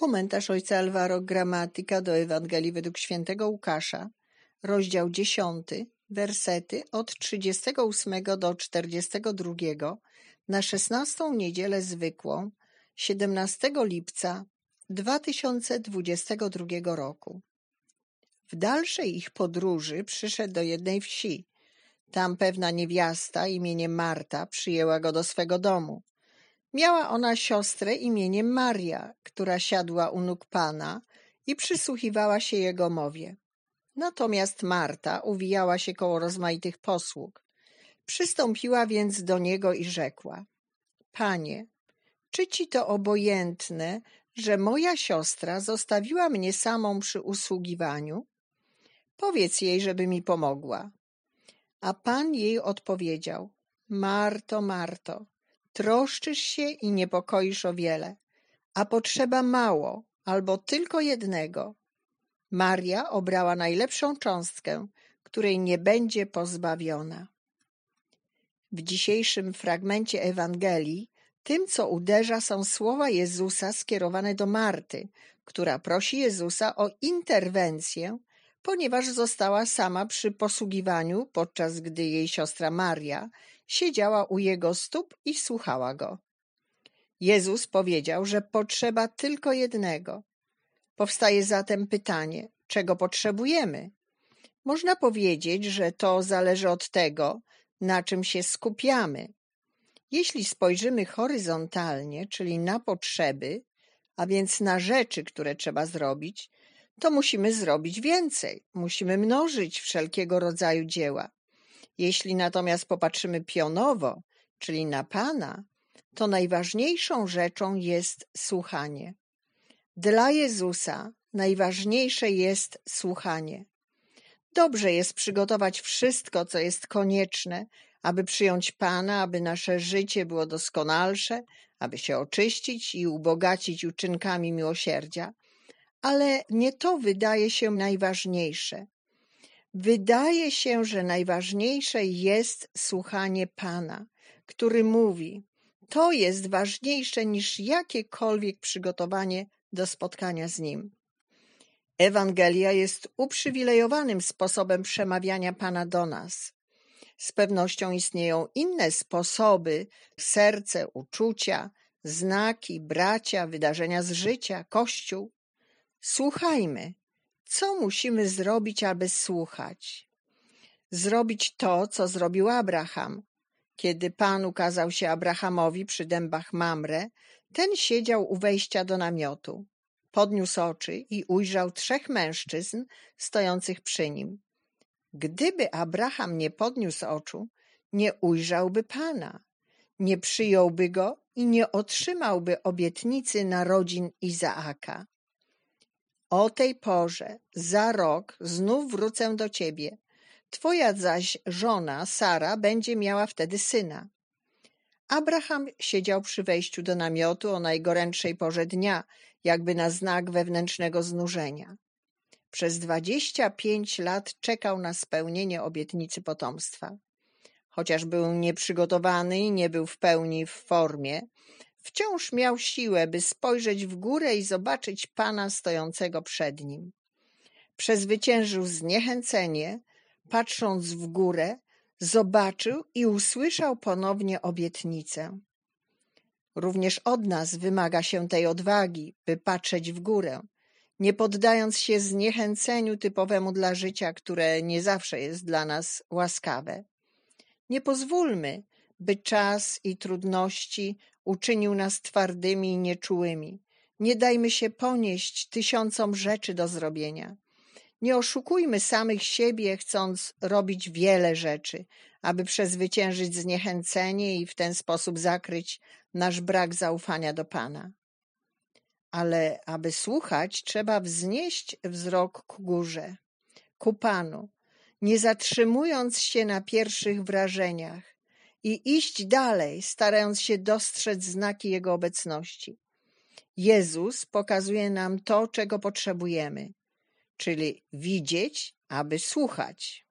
Komentarz ojca Alvaro Gramatyka do Ewangelii według świętego Łukasza, rozdział 10, wersety od 38 do 42 na 16 niedzielę zwykłą 17 lipca 2022 roku. W dalszej ich podróży przyszedł do jednej wsi. Tam pewna niewiasta imieniem Marta przyjęła go do swego domu. Miała ona siostrę imieniem Maria, która siadła u nóg Pana i przysłuchiwała się jego mowie. Natomiast Marta uwijała się koło rozmaitych posług. Przystąpiła więc do niego i rzekła: Panie, czy ci to obojętne, że moja siostra zostawiła mnie samą przy usługiwaniu? Powiedz jej, żeby mi pomogła. A pan jej odpowiedział: Marto, Marto, troszczysz się i niepokoisz o wiele, a potrzeba mało albo tylko jednego. Maria obrała najlepszą cząstkę, której nie będzie pozbawiona. W dzisiejszym fragmencie Ewangelii tym, co uderza, są słowa Jezusa skierowane do Marty, która prosi Jezusa o interwencję, ponieważ została sama przy posługiwaniu, podczas gdy jej siostra Maria siedziała u jego stóp i słuchała go. Jezus powiedział, że potrzeba tylko jednego. Powstaje zatem pytanie, czego potrzebujemy? Można powiedzieć, że to zależy od tego, na czym się skupiamy. Jeśli spojrzymy horyzontalnie, czyli na potrzeby, a więc na rzeczy, które trzeba zrobić, to musimy zrobić więcej, musimy mnożyć wszelkiego rodzaju dzieła. Jeśli natomiast popatrzymy pionowo, czyli na Pana, to najważniejszą rzeczą jest słuchanie. Dla Jezusa najważniejsze jest słuchanie. Dobrze jest przygotować wszystko, co jest konieczne, aby przyjąć Pana, aby nasze życie było doskonalsze, aby się oczyścić i ubogacić uczynkami miłosierdzia. Ale nie to wydaje się najważniejsze. Wydaje się, że najważniejsze jest słuchanie Pana, który mówi: To jest ważniejsze niż jakiekolwiek przygotowanie do spotkania z Nim. Ewangelia jest uprzywilejowanym sposobem przemawiania Pana do nas. Z pewnością istnieją inne sposoby serce, uczucia, znaki, bracia, wydarzenia z życia, Kościół. Słuchajmy, co musimy zrobić, aby słuchać? Zrobić to, co zrobił Abraham. Kiedy Pan ukazał się Abrahamowi przy dębach Mamre, ten siedział u wejścia do namiotu. Podniósł oczy i ujrzał trzech mężczyzn stojących przy nim. Gdyby Abraham nie podniósł oczu, nie ujrzałby Pana, nie przyjąłby go i nie otrzymałby obietnicy narodzin Izaaka. O tej porze, za rok, znów wrócę do ciebie. Twoja zaś żona, Sara, będzie miała wtedy syna. Abraham siedział przy wejściu do namiotu o najgorętszej porze dnia, jakby na znak wewnętrznego znużenia. Przez dwadzieścia pięć lat czekał na spełnienie obietnicy potomstwa. Chociaż był nieprzygotowany i nie był w pełni w formie, Wciąż miał siłę, by spojrzeć w górę i zobaczyć Pana stojącego przed nim. Przezwyciężył zniechęcenie, patrząc w górę, zobaczył i usłyszał ponownie obietnicę. Również od nas wymaga się tej odwagi, by patrzeć w górę, nie poddając się zniechęceniu typowemu dla życia, które nie zawsze jest dla nas łaskawe. Nie pozwólmy, by czas i trudności uczynił nas twardymi i nieczułymi. Nie dajmy się ponieść tysiącom rzeczy do zrobienia. Nie oszukujmy samych siebie, chcąc robić wiele rzeczy, aby przezwyciężyć zniechęcenie i w ten sposób zakryć nasz brak zaufania do Pana. Ale aby słuchać, trzeba wznieść wzrok ku górze, ku Panu, nie zatrzymując się na pierwszych wrażeniach, i iść dalej, starając się dostrzec znaki Jego obecności. Jezus pokazuje nam to, czego potrzebujemy, czyli widzieć, aby słuchać.